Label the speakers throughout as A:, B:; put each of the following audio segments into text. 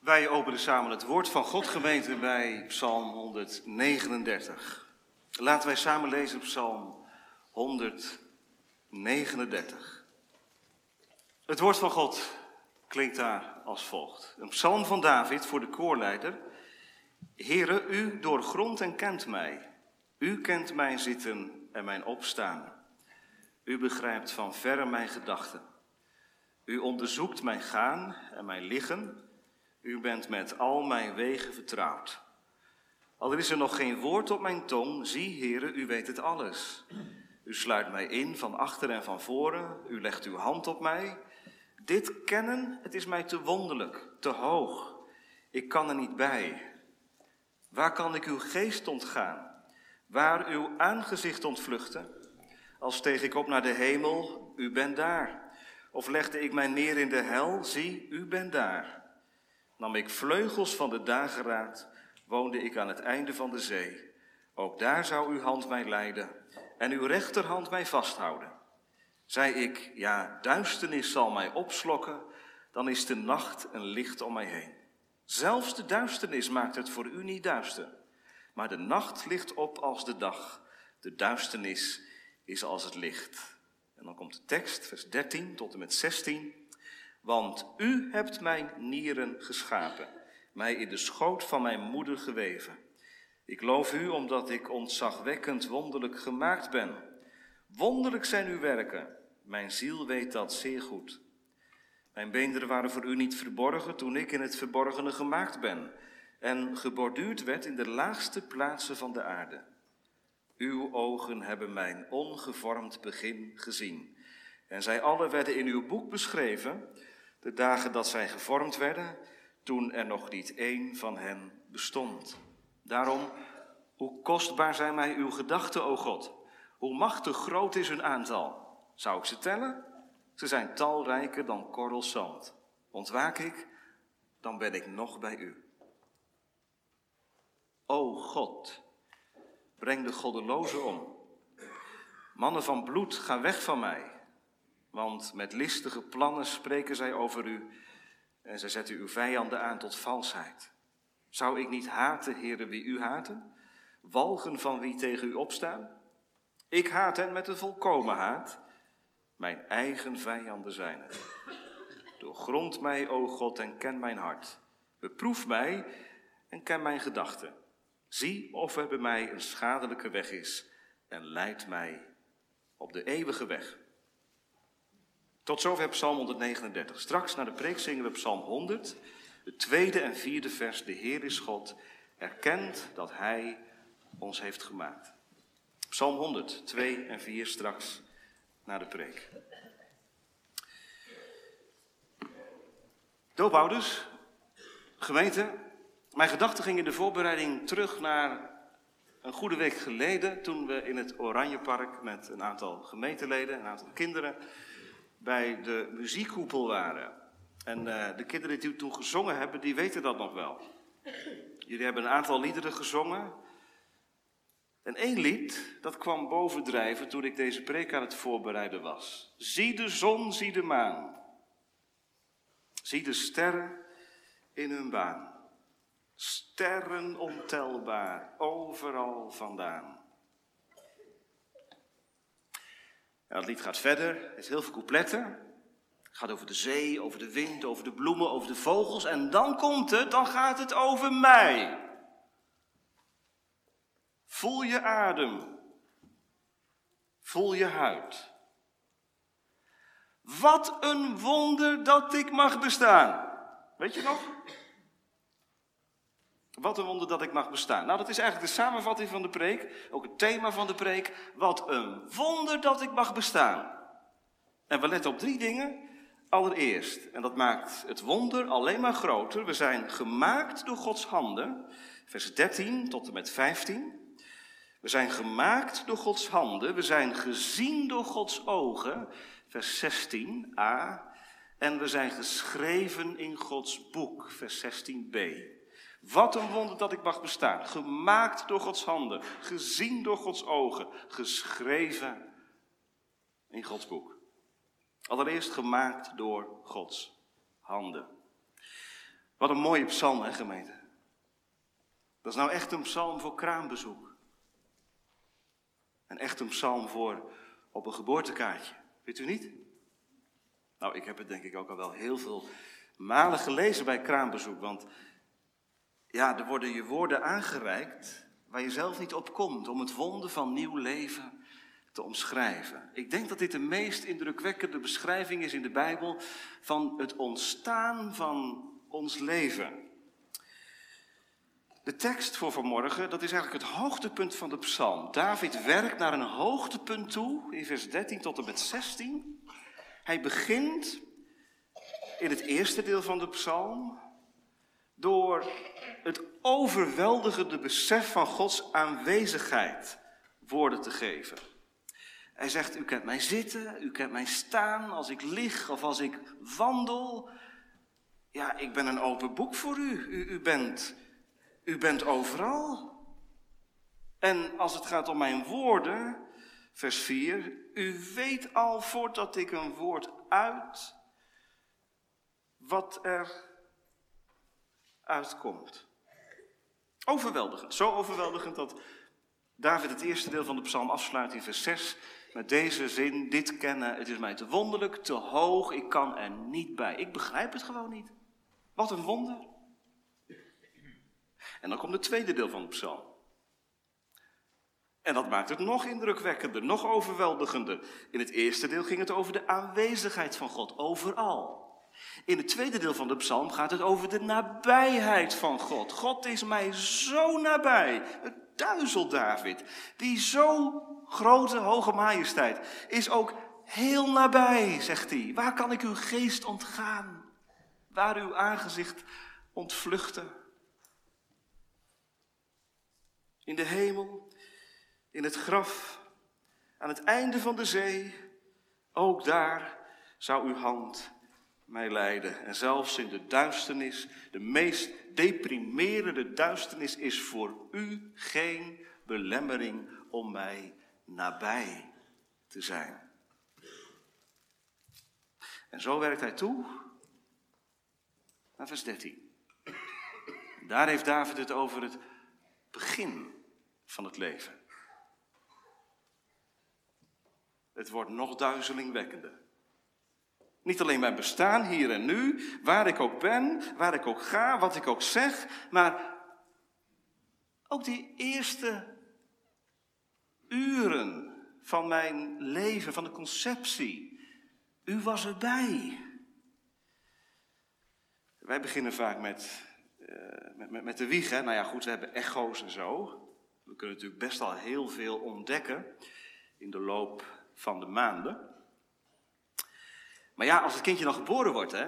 A: Wij openen samen het woord van God gemeente bij Psalm 139. Laten wij samen lezen Psalm 139. Het woord van God klinkt daar als volgt. Een psalm van David voor de koorleider. Heere, u doorgrondt en kent mij. U kent mijn zitten en mijn opstaan. U begrijpt van verre mijn gedachten. U onderzoekt mijn gaan en mijn liggen. U bent met al mijn wegen vertrouwd. Al is er nog geen woord op mijn tong, zie, heren, u weet het alles. U sluit mij in van achter en van voren, u legt uw hand op mij. Dit kennen, het is mij te wonderlijk, te hoog. Ik kan er niet bij. Waar kan ik uw geest ontgaan? Waar uw aangezicht ontvluchten? Als steeg ik op naar de hemel, u bent daar. Of legde ik mij neer in de hel, zie, u bent daar. Nam ik vleugels van de dageraad, woonde ik aan het einde van de zee. Ook daar zou uw hand mij leiden en uw rechterhand mij vasthouden. Zei ik, ja, duisternis zal mij opslokken, dan is de nacht een licht om mij heen. Zelfs de duisternis maakt het voor u niet duister, maar de nacht ligt op als de dag. De duisternis is als het licht. En dan komt de tekst, vers 13 tot en met 16. Want u hebt mijn nieren geschapen, mij in de schoot van mijn moeder geweven. Ik loof u omdat ik ontzagwekkend wonderlijk gemaakt ben. Wonderlijk zijn uw werken, mijn ziel weet dat zeer goed. Mijn beenderen waren voor u niet verborgen toen ik in het verborgene gemaakt ben en geborduurd werd in de laagste plaatsen van de aarde. Uw ogen hebben mijn ongevormd begin gezien. En zij alle werden in uw boek beschreven, de dagen dat zij gevormd werden, toen er nog niet één van hen bestond. Daarom, hoe kostbaar zijn mij uw gedachten, o God. Hoe machtig groot is hun aantal. Zou ik ze tellen? Ze zijn talrijker dan korrels zand. Ontwaak ik, dan ben ik nog bij u. O God, breng de goddelozen om. Mannen van bloed, ga weg van mij. Want met listige plannen spreken zij over u en zij zetten uw vijanden aan tot valsheid. Zou ik niet haten, heren, wie u haten? Walgen van wie tegen u opstaan? Ik haat hen met een volkomen haat. Mijn eigen vijanden zijn het. Doorgrond mij, o God, en ken mijn hart. Beproef mij en ken mijn gedachten. Zie of er bij mij een schadelijke weg is en leid mij op de eeuwige weg. Tot zover Psalm 139. Straks na de preek zingen we Psalm 100, het tweede en vierde vers. De Heer is God, erkent dat Hij ons heeft gemaakt. Psalm 100, 2 en 4 straks na de preek. Doopouders, gemeente, mijn gedachten gingen in de voorbereiding terug naar een goede week geleden, toen we in het Oranjepark met een aantal gemeenteleden, een aantal kinderen, bij de muziekkoepel waren. En uh, de kinderen die toen gezongen hebben, die weten dat nog wel. Jullie hebben een aantal liederen gezongen. En één lied, dat kwam bovendrijven toen ik deze preek aan het voorbereiden was. Zie de zon, zie de maan. Zie de sterren in hun baan. Sterren ontelbaar, overal vandaan. En dat lied gaat verder, het is heel veel coupletten. Het gaat over de zee, over de wind, over de bloemen, over de vogels. En dan komt het, dan gaat het over mij. Voel je adem. Voel je huid. Wat een wonder dat ik mag bestaan. Weet je nog? Wat een wonder dat ik mag bestaan. Nou, dat is eigenlijk de samenvatting van de preek, ook het thema van de preek. Wat een wonder dat ik mag bestaan. En we letten op drie dingen. Allereerst, en dat maakt het wonder alleen maar groter, we zijn gemaakt door Gods handen. Vers 13 tot en met 15. We zijn gemaakt door Gods handen, we zijn gezien door Gods ogen. Vers 16a. En we zijn geschreven in Gods boek, vers 16b. Wat een wonder dat ik mag bestaan. Gemaakt door Gods handen, gezien door Gods ogen, geschreven in Gods boek. Allereerst gemaakt door Gods handen. Wat een mooie psalm, hè, gemeente? Dat is nou echt een psalm voor kraambezoek. En echt een psalm voor op een geboortekaartje. Weet u niet? Nou, ik heb het denk ik ook al wel heel veel malen gelezen bij kraambezoek. Want ja, er worden je woorden aangereikt waar je zelf niet op komt. Om het wonder van nieuw leven te omschrijven. Ik denk dat dit de meest indrukwekkende beschrijving is in de Bijbel van het ontstaan van ons leven. De tekst voor vanmorgen, dat is eigenlijk het hoogtepunt van de psalm. David werkt naar een hoogtepunt toe, in vers 13 tot en met 16. Hij begint in het eerste deel van de psalm door het overweldigende besef van Gods aanwezigheid woorden te geven. Hij zegt, u kent mij zitten, u kent mij staan, als ik lig of als ik wandel. Ja, ik ben een open boek voor u. U, u bent u bent overal. En als het gaat om mijn woorden, vers 4, u weet al voordat ik een woord uit, wat er uitkomt. Overweldigend, zo overweldigend dat David het eerste deel van de psalm afsluit in vers 6 met deze zin, dit kennen, het is mij te wonderlijk, te hoog, ik kan er niet bij. Ik begrijp het gewoon niet. Wat een wonder. En dan komt het tweede deel van de psalm. En dat maakt het nog indrukwekkender, nog overweldigender. In het eerste deel ging het over de aanwezigheid van God, overal. In het tweede deel van de psalm gaat het over de nabijheid van God. God is mij zo nabij. Het duizelt David. Die zo grote, hoge majesteit is ook heel nabij, zegt hij. Waar kan ik uw geest ontgaan? Waar uw aangezicht ontvluchten? in de hemel, in het graf, aan het einde van de zee, ook daar zou uw hand mij leiden. En zelfs in de duisternis, de meest deprimerende duisternis, is voor u geen belemmering om mij nabij te zijn. En zo werkt hij toe naar vers 13. Daar heeft David het over het begin van het leven. Het wordt nog duizelingwekkender. Niet alleen mijn bestaan hier en nu, waar ik ook ben, waar ik ook ga, wat ik ook zeg, maar ook die eerste uren van mijn leven, van de conceptie. U was erbij. Wij beginnen vaak met, met, met, met, de wieg. Hè? Nou ja, goed, we hebben echo's en zo. We kunnen natuurlijk best al heel veel ontdekken in de loop van de maanden. Maar ja, als het kindje dan geboren wordt, hè,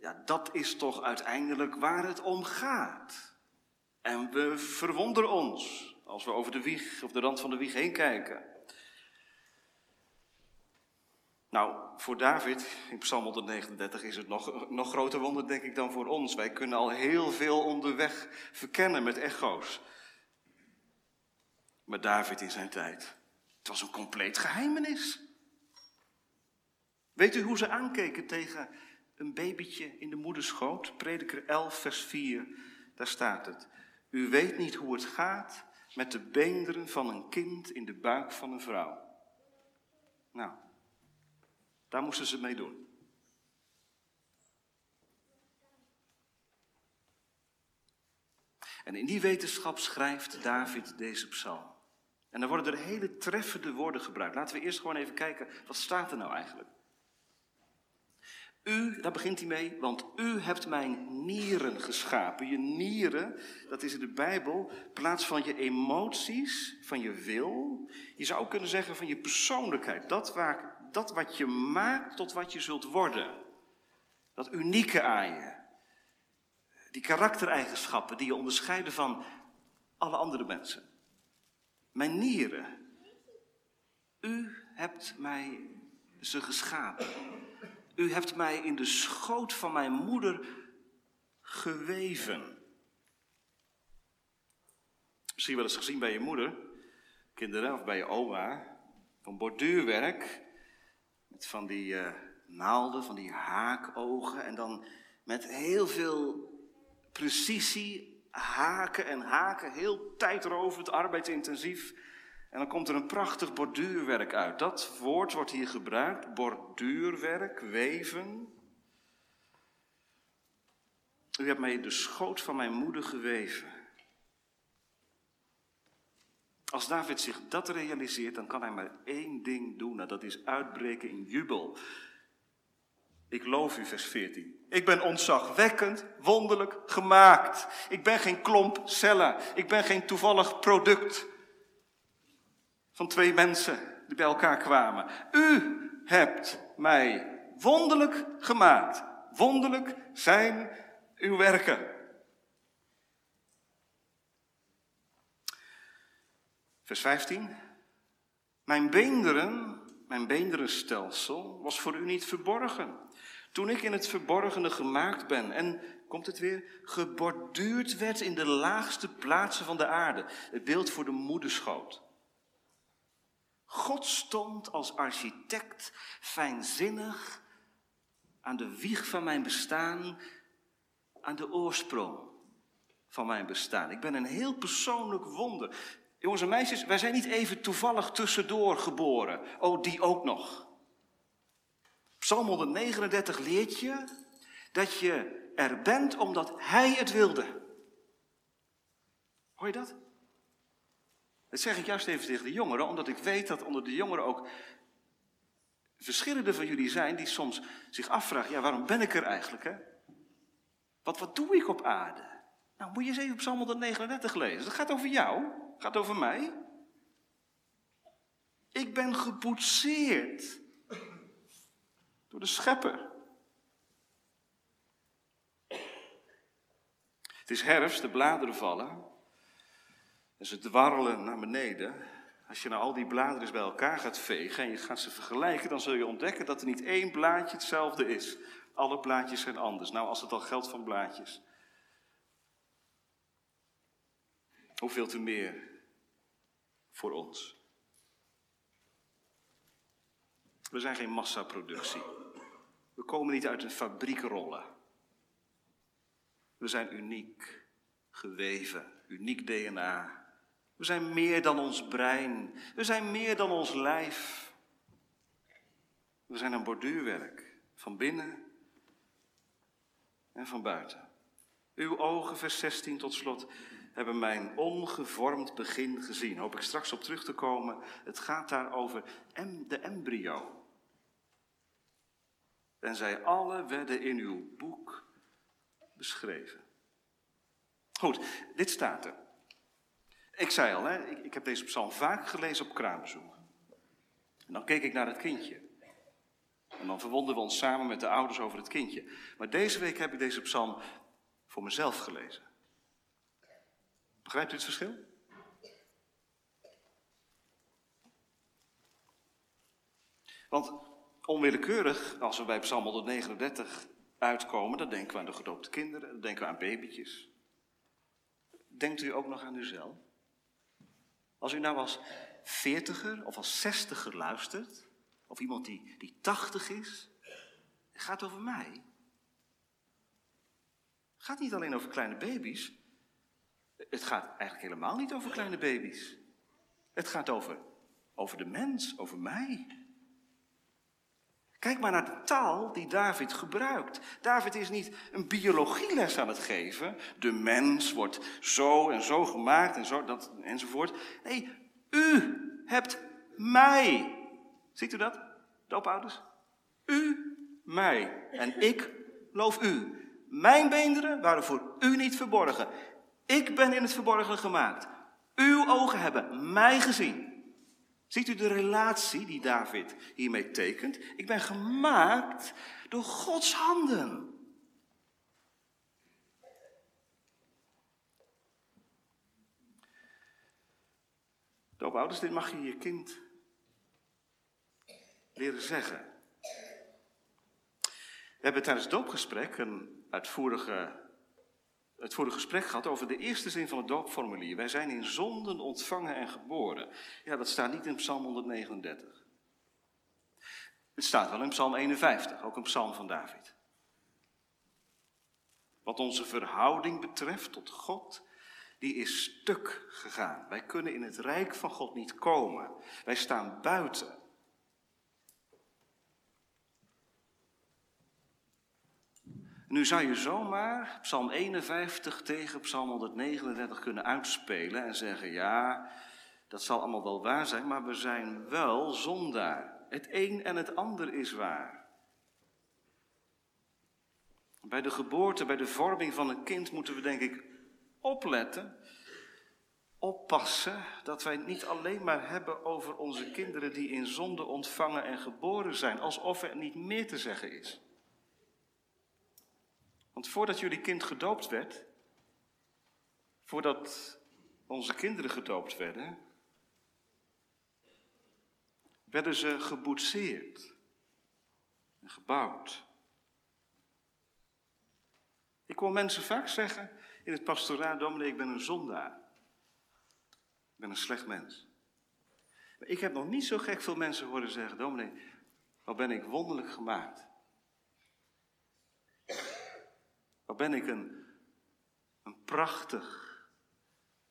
A: ja, dat is toch uiteindelijk waar het om gaat. En we verwonderen ons als we over de wieg, of de rand van de wieg heen kijken. Nou, voor David in Psalm 139 is het nog, nog groter wonder, denk ik, dan voor ons. Wij kunnen al heel veel onderweg verkennen met echo's. Maar David in zijn tijd, het was een compleet geheimenis. Weet u hoe ze aankeken tegen een babytje in de moederschoot? Prediker 11, vers 4, daar staat het. U weet niet hoe het gaat met de beenderen van een kind in de buik van een vrouw. Nou, daar moesten ze mee doen. En in die wetenschap schrijft David deze psalm. En dan worden er hele treffende woorden gebruikt. Laten we eerst gewoon even kijken, wat staat er nou eigenlijk? U, daar begint hij mee, want u hebt mijn nieren geschapen. Je nieren, dat is in de Bijbel, plaats van je emoties, van je wil. Je zou kunnen zeggen van je persoonlijkheid. Dat, waar, dat wat je maakt tot wat je zult worden. Dat unieke aan je. Die karaktereigenschappen die je onderscheiden van alle andere mensen. Mijn nieren. U hebt mij ze geschapen. U hebt mij in de schoot van mijn moeder geweven. Misschien wel eens gezien bij je moeder, kinderen, of bij je oma, van borduurwerk. Met van die uh, naalden, van die haakogen. En dan met heel veel precisie, haken en haken, heel tijdrovend, arbeidsintensief. En dan komt er een prachtig borduurwerk uit. Dat woord wordt hier gebruikt, borduurwerk, weven. U hebt mij de schoot van mijn moeder geweven. Als David zich dat realiseert, dan kan hij maar één ding doen. En dat is uitbreken in jubel. Ik loof u, vers 14. Ik ben ontzagwekkend, wonderlijk gemaakt. Ik ben geen klomp cellen. Ik ben geen toevallig product van twee mensen die bij elkaar kwamen. U hebt mij wonderlijk gemaakt. Wonderlijk zijn uw werken. Vers 15. Mijn beenderen, mijn beenderenstelsel was voor u niet verborgen. Toen ik in het verborgene gemaakt ben en, komt het weer, geborduurd werd in de laagste plaatsen van de aarde. Het beeld voor de moederschoot. God stond als architect fijnzinnig aan de wieg van mijn bestaan, aan de oorsprong van mijn bestaan. Ik ben een heel persoonlijk wonder. Jongens en meisjes, wij zijn niet even toevallig tussendoor geboren. Oh, die ook nog. Psalm 139 leert je dat je er bent omdat Hij het wilde. Hoor je dat? Dat zeg ik juist even tegen de jongeren, omdat ik weet dat onder de jongeren ook verschillende van jullie zijn die soms zich afvragen, ja waarom ben ik er eigenlijk? Hè? Wat, wat doe ik op aarde? Nou, moet je eens even Psalm 139 lezen. Dat gaat over jou, dat gaat over mij. Ik ben geboetseerd door de schepper. Het is herfst, de bladeren vallen. En ze dwarrelen naar beneden. Als je nou al die bladeren bij elkaar gaat vegen en je gaat ze vergelijken, dan zul je ontdekken dat er niet één blaadje hetzelfde is. Alle blaadjes zijn anders. Nou, als het al geldt van blaadjes. Hoeveel te meer voor ons. We zijn geen massaproductie. We komen niet uit een fabriek rollen. We zijn uniek geweven, uniek DNA. We zijn meer dan ons brein. We zijn meer dan ons lijf. We zijn een borduurwerk van binnen en van buiten. Uw ogen, vers 16 tot slot, hebben mijn ongevormd begin gezien. Hoop ik straks op terug te komen. Het gaat daar over de embryo. En zij alle werden in uw boek beschreven. Goed, dit staat er. Ik zei al, hè, ik, ik heb deze psalm vaak gelezen op kraambezoek. En dan keek ik naar het kindje. En dan verwonden we ons samen met de ouders over het kindje. Maar deze week heb ik deze psalm voor mezelf gelezen. Begrijpt u het verschil? Want onwillekeurig, als we bij Psalm 139 uitkomen, dan denken we aan de gedoopte kinderen, dan denken we aan babytjes. Denkt u ook nog aan uzelf? Als u nou als veertiger of als zestiger luistert, of iemand die, die tachtig is, het gaat over mij. Het gaat niet alleen over kleine baby's. Het gaat eigenlijk helemaal niet over kleine baby's. Het gaat over, over de mens, over mij. Kijk maar naar de taal die David gebruikt. David is niet een biologieles aan het geven. De mens wordt zo en zo gemaakt en zo, dat, enzovoort. Nee, u hebt mij. Ziet u dat, doopouders? U, mij. En ik loof u. Mijn beenderen waren voor u niet verborgen. Ik ben in het verborgen gemaakt. Uw ogen hebben mij gezien. Ziet u de relatie die David hiermee tekent? Ik ben gemaakt door Gods handen. Doopouders, dit mag je je kind leren zeggen. We hebben tijdens het doopgesprek een uitvoerige het vorige gesprek gehad over de eerste zin van het doopformulier. Wij zijn in zonden ontvangen en geboren. Ja, dat staat niet in Psalm 139. Het staat wel in Psalm 51, ook een psalm van David. Wat onze verhouding betreft tot God, die is stuk gegaan. Wij kunnen in het rijk van God niet komen. Wij staan buiten. Nu zou je zomaar Psalm 51 tegen Psalm 139 kunnen uitspelen en zeggen: ja, dat zal allemaal wel waar zijn, maar we zijn wel zondaar. Het een en het ander is waar. Bij de geboorte, bij de vorming van een kind moeten we denk ik opletten, oppassen dat wij het niet alleen maar hebben over onze kinderen die in zonde ontvangen en geboren zijn, alsof er niet meer te zeggen is. Want voordat jullie kind gedoopt werd, voordat onze kinderen gedoopt werden, werden ze geboetseerd en gebouwd. Ik hoor mensen vaak zeggen in het pastoraat, dominee, ik ben een zondaar. Ik ben een slecht mens. Maar ik heb nog niet zo gek veel mensen horen zeggen, dominee, wat ben ik wonderlijk gemaakt. Ben ik een, een prachtig,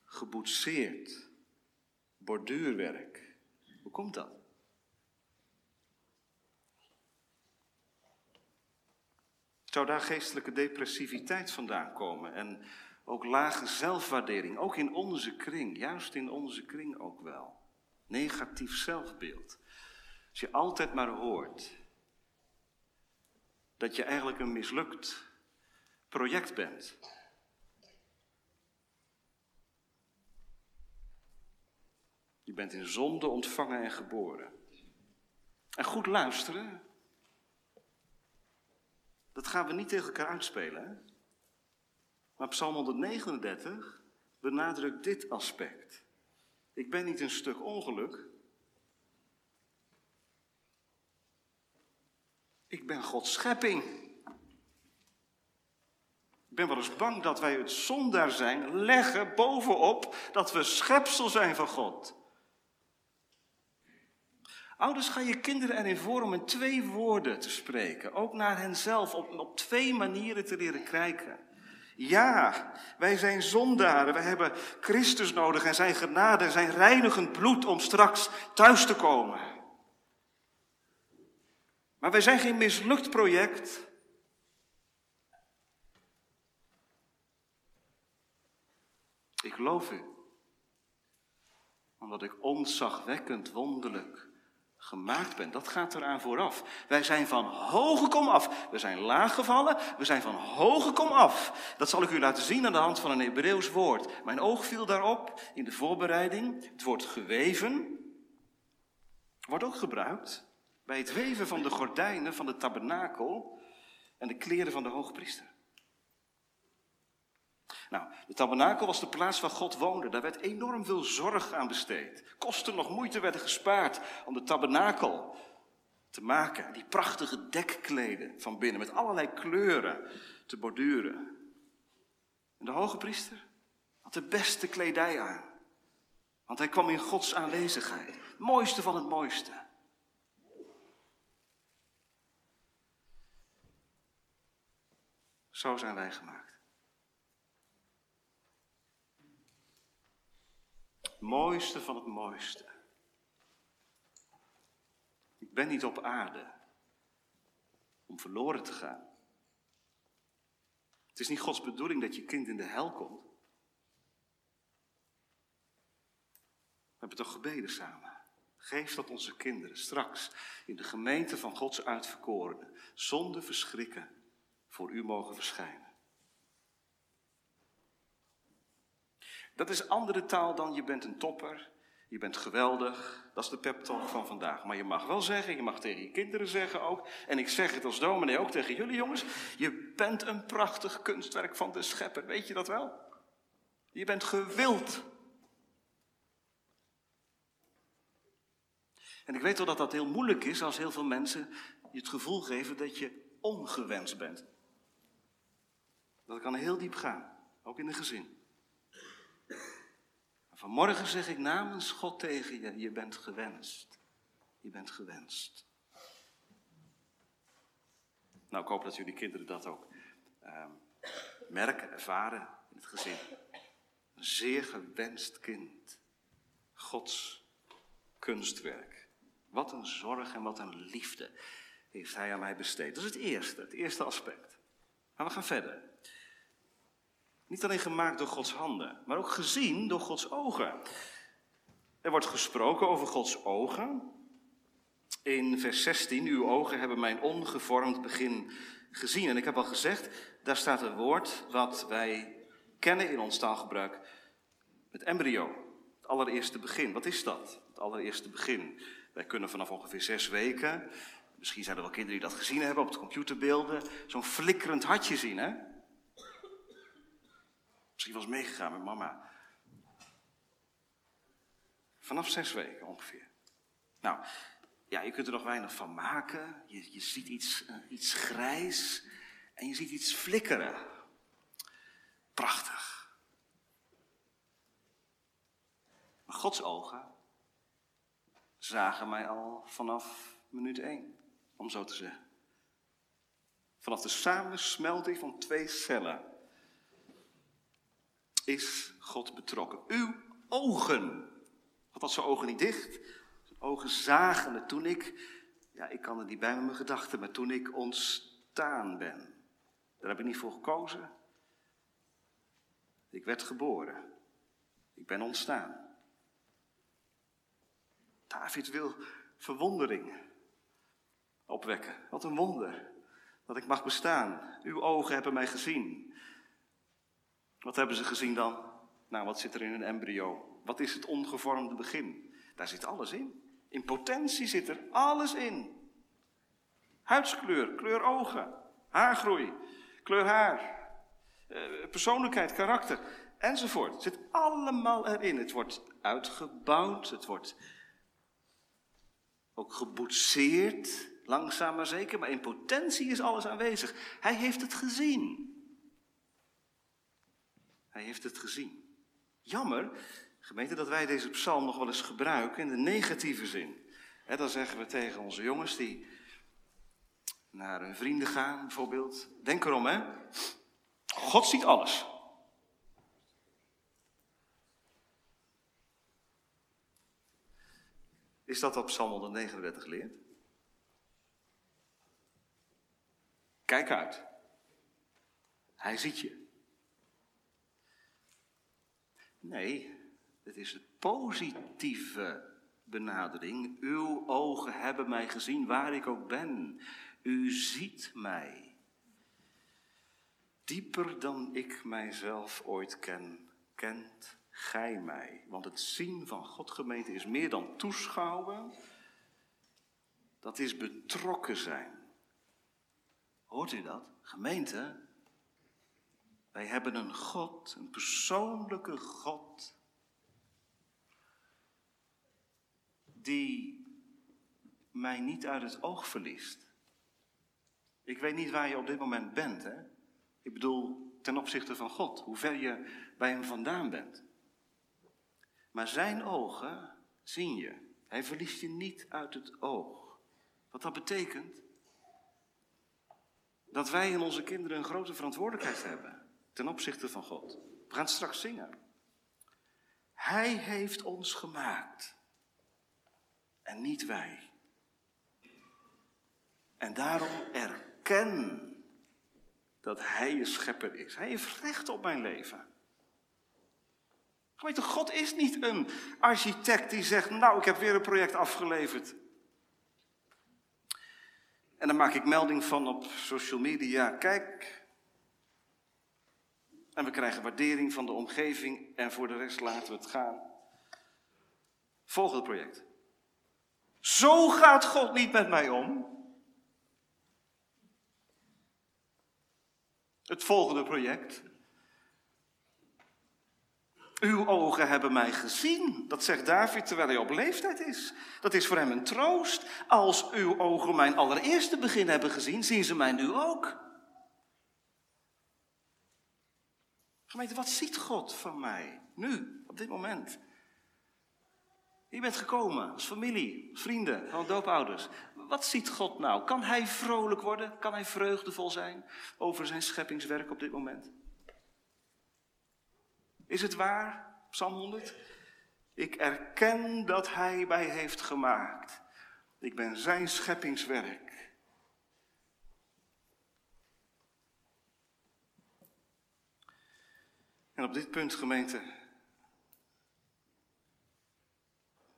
A: geboetseerd borduurwerk. Hoe komt dat? Zou daar geestelijke depressiviteit vandaan komen? En ook lage zelfwaardering, ook in onze kring, juist in onze kring ook wel. Negatief zelfbeeld. Als je altijd maar hoort dat je eigenlijk een mislukt project bent. Je bent in zonde ontvangen en geboren. En goed luisteren, dat gaan we niet tegen elkaar uitspelen. Hè? Maar Psalm 139 benadrukt dit aspect. Ik ben niet een stuk ongeluk. Ik ben Gods schepping. Ben wel eens bang dat wij het zondaar zijn leggen bovenop dat we schepsel zijn van God. Ouders, ga je kinderen erin voor om in twee woorden te spreken. Ook naar henzelf, op, op twee manieren te leren kijken. Ja, wij zijn zondaren. Wij hebben Christus nodig en zijn genade en zijn reinigend bloed om straks thuis te komen. Maar wij zijn geen mislukt project. Ik geloof u, omdat ik onzagwekkend wonderlijk gemaakt bent. Dat gaat eraan vooraf. Wij zijn van hoge kom af. We zijn laag gevallen, we zijn van hoge kom af. Dat zal ik u laten zien aan de hand van een Hebreeuws woord. Mijn oog viel daarop in de voorbereiding. Het woord geweven wordt ook gebruikt bij het weven van de gordijnen van de tabernakel en de kleren van de hoogpriester. Nou, de tabernakel was de plaats waar God woonde. Daar werd enorm veel zorg aan besteed. Kosten nog moeite werden gespaard om de tabernakel te maken. Die prachtige dekkleden van binnen met allerlei kleuren te borduren. En de hoge priester had de beste kledij aan. Want hij kwam in Gods aanwezigheid. Het mooiste van het mooiste. Zo zijn wij gemaakt. Mooiste van het mooiste. Ik ben niet op aarde om verloren te gaan. Het is niet Gods bedoeling dat je kind in de hel komt. We hebben toch gebeden samen. Geef dat onze kinderen straks in de gemeente van Gods uitverkorenen zonder verschrikken voor u mogen verschijnen. Dat is andere taal dan je bent een topper, je bent geweldig. Dat is de pep talk van vandaag. Maar je mag wel zeggen, je mag tegen je kinderen zeggen ook. En ik zeg het als dominee ook tegen jullie jongens. Je bent een prachtig kunstwerk van de schepper. Weet je dat wel? Je bent gewild. En ik weet wel dat dat heel moeilijk is als heel veel mensen je het gevoel geven dat je ongewenst bent. Dat kan heel diep gaan, ook in een gezin. Vanmorgen zeg ik namens God tegen je, je bent gewenst. Je bent gewenst. Nou, ik hoop dat jullie kinderen dat ook uh, merken, ervaren in het gezin. Een zeer gewenst kind. Gods kunstwerk. Wat een zorg en wat een liefde heeft hij aan mij besteed. Dat is het eerste, het eerste aspect. Maar we gaan verder. Niet alleen gemaakt door Gods handen, maar ook gezien door Gods ogen. Er wordt gesproken over Gods ogen. In vers 16, uw ogen hebben mijn ongevormd begin gezien. En ik heb al gezegd, daar staat een woord wat wij kennen in ons taalgebruik. Het embryo, het allereerste begin. Wat is dat? Het allereerste begin. Wij kunnen vanaf ongeveer zes weken, misschien zijn er wel kinderen die dat gezien hebben op de computerbeelden, zo'n flikkerend hartje zien, hè? Misschien was meegegaan met mama. Vanaf zes weken ongeveer. Nou, ja, je kunt er nog weinig van maken. Je, je ziet iets, uh, iets grijs en je ziet iets flikkeren. Prachtig. Maar Gods ogen zagen mij al vanaf minuut één, om zo te zeggen. Vanaf de samensmelting van twee cellen is God betrokken. Uw ogen. Had zijn ogen niet dicht. Zijn ogen zagen me toen ik, ja, ik kan er niet bij met mijn gedachten, maar toen ik ontstaan ben. Daar heb ik niet voor gekozen. Ik werd geboren. Ik ben ontstaan. David wil verwondering opwekken. Wat een wonder dat ik mag bestaan. Uw ogen hebben mij gezien. Wat hebben ze gezien dan? Nou, wat zit er in een embryo? Wat is het ongevormde begin? Daar zit alles in. In potentie zit er alles in. Huidskleur, kleur ogen, haargroei, kleur haar, eh, persoonlijkheid, karakter enzovoort. Het zit allemaal erin. Het wordt uitgebouwd, het wordt ook geboetseerd, langzaam maar zeker, maar in potentie is alles aanwezig. Hij heeft het gezien. Hij heeft het gezien. Jammer, gemeente, dat wij deze psalm nog wel eens gebruiken in de negatieve zin. dan zeggen we tegen onze jongens die naar hun vrienden gaan, bijvoorbeeld. Denk erom, hè. God ziet alles. Is dat wat Psalm 139 leert? Kijk uit. Hij ziet je. Nee, het is de positieve benadering. Uw ogen hebben mij gezien waar ik ook ben. U ziet mij. Dieper dan ik mijzelf ooit ken, kent gij mij. Want het zien van God gemeente is meer dan toeschouwen. Dat is betrokken zijn. Hoort u dat? Gemeente, wij hebben een God, een persoonlijke God, die mij niet uit het oog verliest. Ik weet niet waar je op dit moment bent, hè? Ik bedoel, ten opzichte van God, hoe ver je bij hem vandaan bent. Maar zijn ogen zien je. Hij verliest je niet uit het oog. Wat dat betekent? Dat wij en onze kinderen een grote verantwoordelijkheid hebben ten opzichte van God. We gaan straks zingen. Hij heeft ons gemaakt en niet wij. En daarom erken dat Hij je schepper is. Hij heeft recht op mijn leven. Weet God is niet een architect die zegt, nou, ik heb weer een project afgeleverd. En dan maak ik melding van op social media, kijk. En we krijgen waardering van de omgeving en voor de rest laten we het gaan. Volgende project. Zo gaat God niet met mij om. Het volgende project. Uw ogen hebben mij gezien. Dat zegt David terwijl hij op leeftijd is. Dat is voor hem een troost. Als uw ogen mijn allereerste begin hebben gezien, zien ze mij nu ook. Gemeente, wat ziet God van mij nu, op dit moment? Je bent gekomen als familie, als vrienden, van doopouders. Wat ziet God nou? Kan hij vrolijk worden? Kan hij vreugdevol zijn over zijn scheppingswerk op dit moment? Is het waar, Psalm 100? Ik erken dat Hij mij heeft gemaakt. Ik ben Zijn scheppingswerk. En op dit punt, gemeente,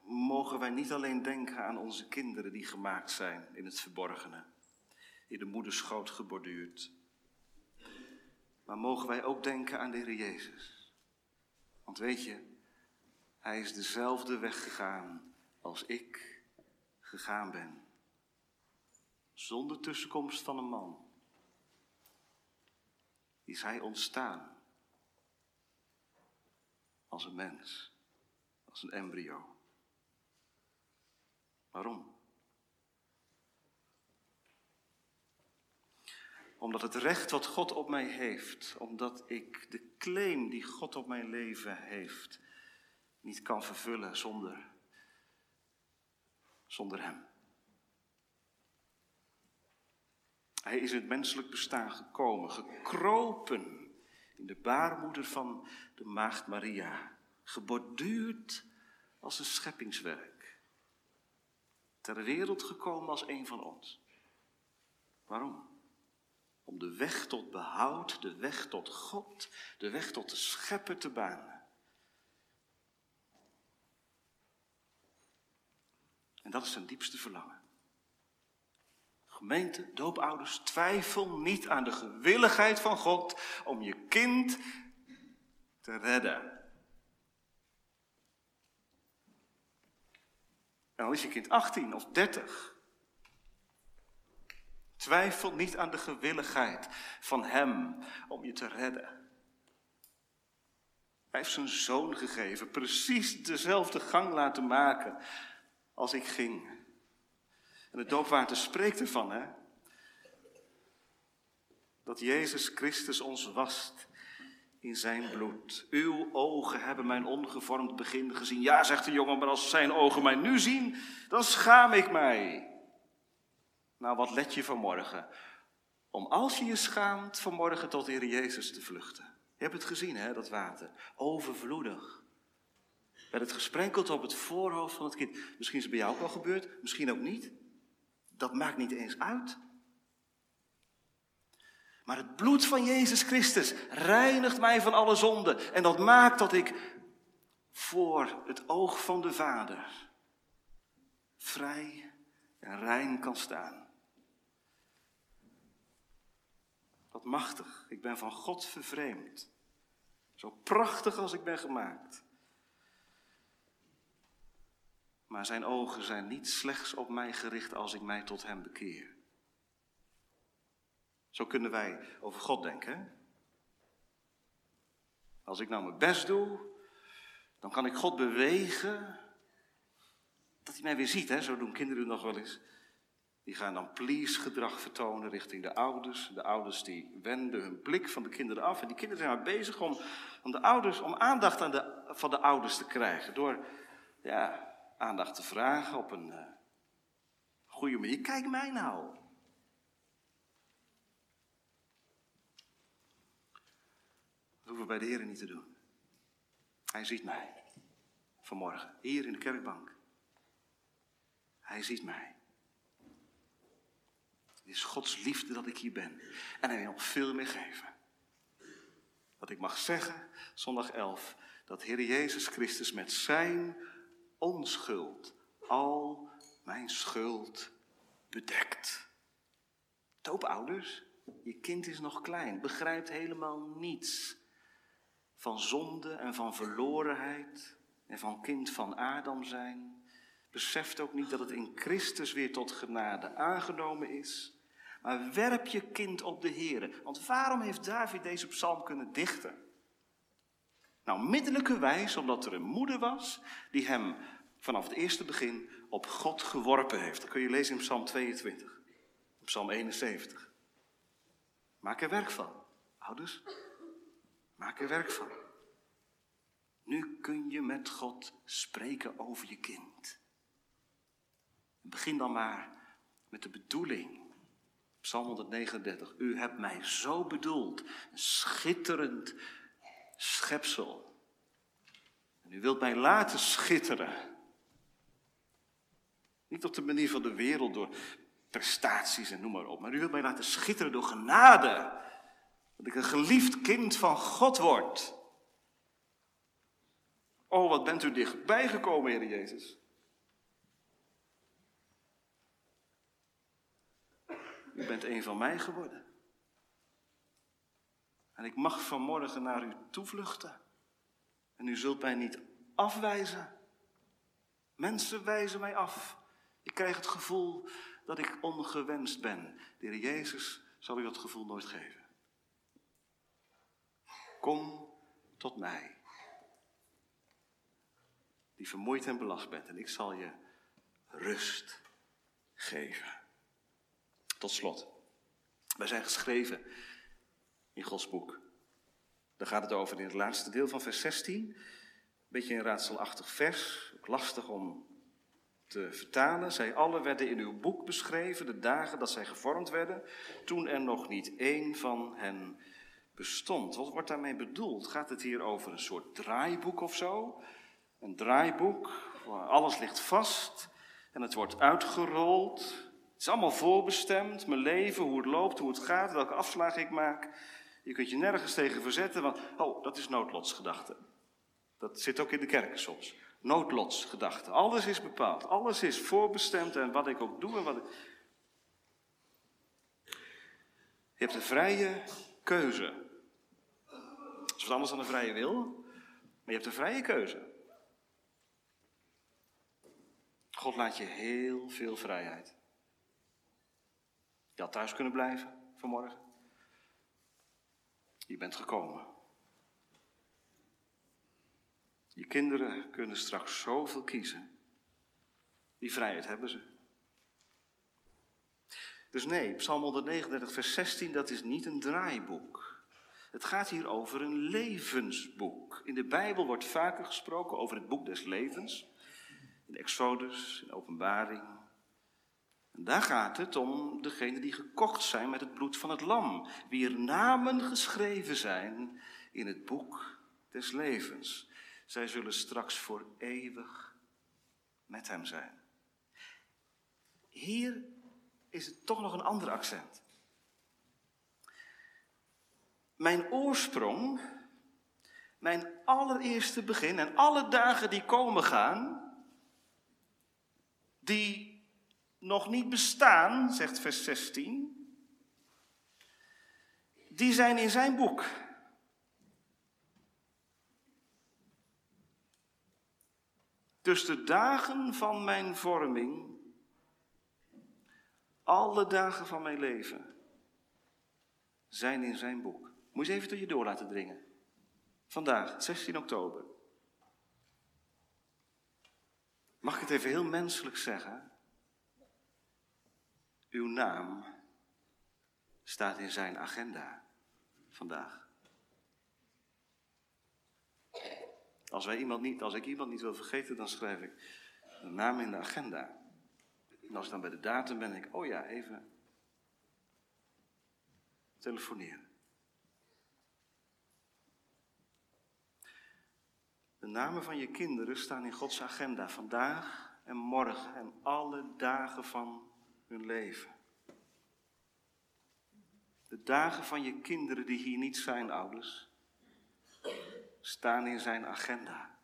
A: mogen wij niet alleen denken aan onze kinderen die gemaakt zijn in het verborgene, in de moederschoot geborduurd, maar mogen wij ook denken aan de Heer Jezus. Want weet je, Hij is dezelfde weg gegaan als ik gegaan ben. Zonder tussenkomst van een man is Hij ontstaan als een mens, als een embryo. Waarom? Omdat het recht wat God op mij heeft, omdat ik de claim die God op mijn leven heeft, niet kan vervullen zonder, zonder Hem. Hij is in het menselijk bestaan gekomen, gekropen in de baarmoeder van de maagd Maria, geborduurd als een scheppingswerk, ter wereld gekomen als een van ons. Waarom? Om de weg tot behoud, de weg tot God, de weg tot de schepper te banen. En dat is zijn diepste verlangen. Gemeente, doopouders, twijfel niet aan de gewilligheid van God om je kind te redden. En dan is je kind 18 of 30. Twijfel niet aan de gewilligheid van Hem om je te redden. Hij heeft zijn zoon gegeven, precies dezelfde gang laten maken als ik ging. En het doopwater spreekt ervan, hè? Dat Jezus Christus ons wast in zijn bloed. Uw ogen hebben mijn ongevormd begin gezien. Ja, zegt de jongen, maar als zijn ogen mij nu zien, dan schaam ik mij. Nou, wat let je vanmorgen? Om als je je schaamt vanmorgen tot de Heer Jezus te vluchten. Je hebt het gezien, hè, dat water. Overvloedig. Werd het gesprenkeld op het voorhoofd van het kind. Misschien is het bij jou ook wel gebeurd, misschien ook niet. Dat maakt niet eens uit. Maar het bloed van Jezus Christus reinigt mij van alle zonde. En dat maakt dat ik voor het oog van de Vader vrij en rein kan staan. Wat machtig. Ik ben van God vervreemd. Zo prachtig als ik ben gemaakt. Maar zijn ogen zijn niet slechts op mij gericht als ik mij tot hem bekeer. Zo kunnen wij over God denken. Als ik nou mijn best doe, dan kan ik God bewegen dat hij mij weer ziet. Hè? Zo doen kinderen nog wel eens. Die gaan dan please gedrag vertonen richting de ouders. De ouders die wenden hun blik van de kinderen af. En die kinderen zijn maar bezig om, de ouders, om aandacht aan de, van de ouders te krijgen. Door ja, aandacht te vragen op een uh, goede manier. Kijk mij nou. Dat hoeven we bij de Heer niet te doen. Hij ziet mij. Vanmorgen, hier in de kerkbank. Hij ziet mij. Het is Gods liefde dat ik hier ben. En hij wil nog veel meer geven. Dat ik mag zeggen, zondag 11, dat Heer Jezus Christus met zijn onschuld al mijn schuld bedekt. Toopouders, je kind is nog klein, begrijpt helemaal niets van zonde en van verlorenheid en van kind van Adam zijn. Beseft ook niet dat het in Christus weer tot genade aangenomen is. Maar werp je kind op de Heer. Want waarom heeft David deze psalm kunnen dichten? Nou, middelijke wijs omdat er een moeder was die hem vanaf het eerste begin op God geworpen heeft. Dat kun je lezen in Psalm 22, Psalm 71. Maak er werk van, ouders. Maak er werk van. Nu kun je met God spreken over je kind. Begin dan maar met de bedoeling. Psalm 139. U hebt mij zo bedoeld. Een schitterend schepsel En u wilt mij laten schitteren. Niet op de manier van de wereld door prestaties en noem maar op. Maar u wilt mij laten schitteren door genade. Dat ik een geliefd kind van God word. Oh, wat bent u dichtbij gekomen, Heer Jezus. U bent een van mij geworden. En ik mag vanmorgen naar u toevluchten. En u zult mij niet afwijzen. Mensen wijzen mij af. Ik krijg het gevoel dat ik ongewenst ben. De Jezus zal u dat gevoel nooit geven. Kom tot mij, die vermoeid en belast bent, en ik zal je rust geven. Tot slot, wij zijn geschreven in Gods boek. Daar gaat het over in het laatste deel van vers 16. Een beetje een raadselachtig vers, ook lastig om te vertalen. Zij alle werden in uw boek beschreven, de dagen dat zij gevormd werden, toen er nog niet één van hen bestond. Wat wordt daarmee bedoeld? Gaat het hier over een soort draaiboek of zo? Een draaiboek, alles ligt vast en het wordt uitgerold. Het is allemaal voorbestemd, mijn leven, hoe het loopt, hoe het gaat, welke afslagen ik maak. Je kunt je nergens tegen verzetten, want, oh, dat is noodlotsgedachte. Dat zit ook in de kerken soms. Noodlotsgedachte. Alles is bepaald, alles is voorbestemd en wat ik ook doe en wat ik... Je hebt een vrije keuze. Dat is wat anders dan een vrije wil, maar je hebt een vrije keuze. God laat je heel veel vrijheid. Je had thuis kunnen blijven vanmorgen. Je bent gekomen. Je kinderen kunnen straks zoveel kiezen. Die vrijheid hebben ze. Dus nee, Psalm 139, vers 16, dat is niet een draaiboek. Het gaat hier over een levensboek. In de Bijbel wordt vaker gesproken over het boek des levens. In Exodus, in Openbaring. Daar gaat het om degenen die gekocht zijn met het bloed van het lam. Wie er namen geschreven zijn in het boek des levens. Zij zullen straks voor eeuwig met hem zijn. Hier is het toch nog een ander accent. Mijn oorsprong, mijn allereerste begin en alle dagen die komen gaan, die nog niet bestaan, zegt vers 16, die zijn in zijn boek. Dus de dagen van mijn vorming, alle dagen van mijn leven, zijn in zijn boek. Moet je even tot je door laten dringen. Vandaag, 16 oktober. Mag ik het even heel menselijk zeggen? Uw naam staat in zijn agenda vandaag. Als, wij iemand niet, als ik iemand niet wil vergeten, dan schrijf ik de naam in de agenda. En als ik dan bij de datum ben, denk ik, oh ja, even telefoneren. De namen van je kinderen staan in Gods agenda vandaag en morgen en alle dagen van hun leven. De dagen van je kinderen die hier niet zijn, ouders, staan in zijn agenda.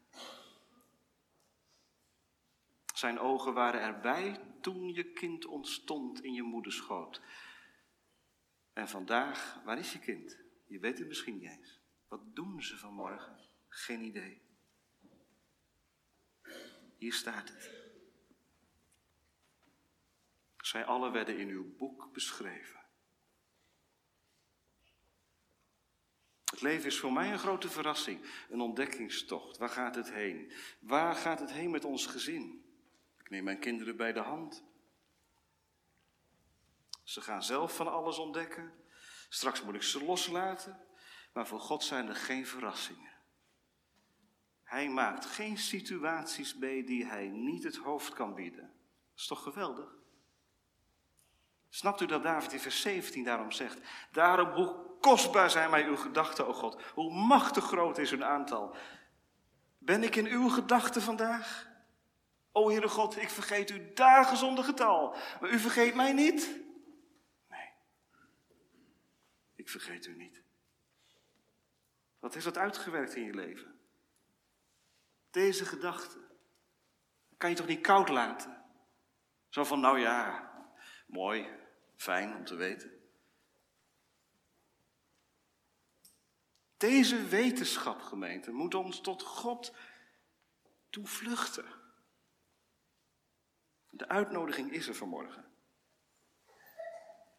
A: Zijn ogen waren erbij toen je kind ontstond in je moederschoot. En vandaag, waar is je kind? Je weet het misschien niet eens. Wat doen ze vanmorgen? Geen idee. Hier staat het. Zij alle werden in uw boek beschreven. Het leven is voor mij een grote verrassing, een ontdekkingstocht. Waar gaat het heen? Waar gaat het heen met ons gezin? Ik neem mijn kinderen bij de hand. Ze gaan zelf van alles ontdekken. Straks moet ik ze loslaten. Maar voor God zijn er geen verrassingen. Hij maakt geen situaties mee die hij niet het hoofd kan bieden. Dat is toch geweldig? Snapt u dat David in vers 17 daarom zegt? Daarom, hoe kostbaar zijn mij uw gedachten, o God. Hoe machtig groot is hun aantal. Ben ik in uw gedachten vandaag? O Heere God, ik vergeet u dagen zonder getal, maar u vergeet mij niet. Nee, ik vergeet u niet. Wat heeft dat uitgewerkt in je leven? Deze gedachte kan je toch niet koud laten? Zo van, nou ja, mooi, fijn om te weten. Deze wetenschap, gemeente, moet ons tot God toevluchten. De uitnodiging is er vanmorgen.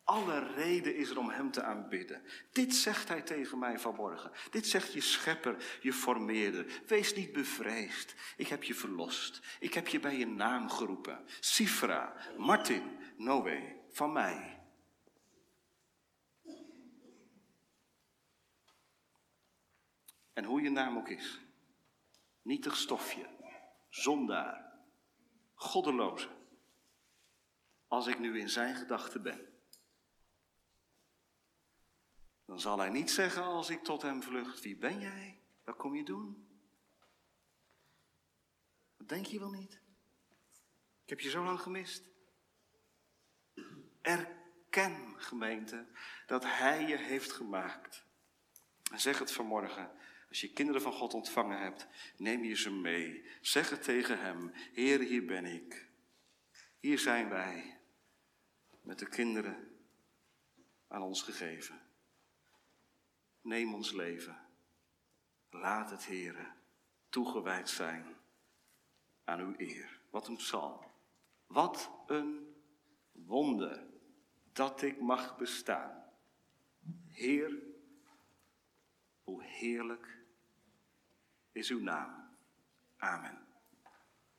A: Alle reden is er om Hem te aanbidden. Dit zegt Hij tegen mij vanmorgen. Dit zegt je schepper, je formeerder. Wees niet bevreesd. Ik heb je verlost. Ik heb je bij je naam geroepen. Sifra, Martin, Noé, van mij. En hoe je naam ook is. Nietig stofje, zondaar, goddeloze. Als ik nu in zijn gedachten ben dan zal hij niet zeggen als ik tot hem vlucht, wie ben jij? Wat kom je doen? Dat denk je wel niet? Ik heb je zo lang gemist. Erken, gemeente, dat hij je heeft gemaakt. En zeg het vanmorgen. Als je kinderen van God ontvangen hebt, neem je ze mee. Zeg het tegen hem. Heer, hier ben ik. Hier zijn wij. Met de kinderen aan ons gegeven. Neem ons leven. Laat het, Heere, toegewijd zijn aan uw eer. Wat een psalm. Wat een wonder dat ik mag bestaan. Heer, hoe heerlijk is uw naam. Amen.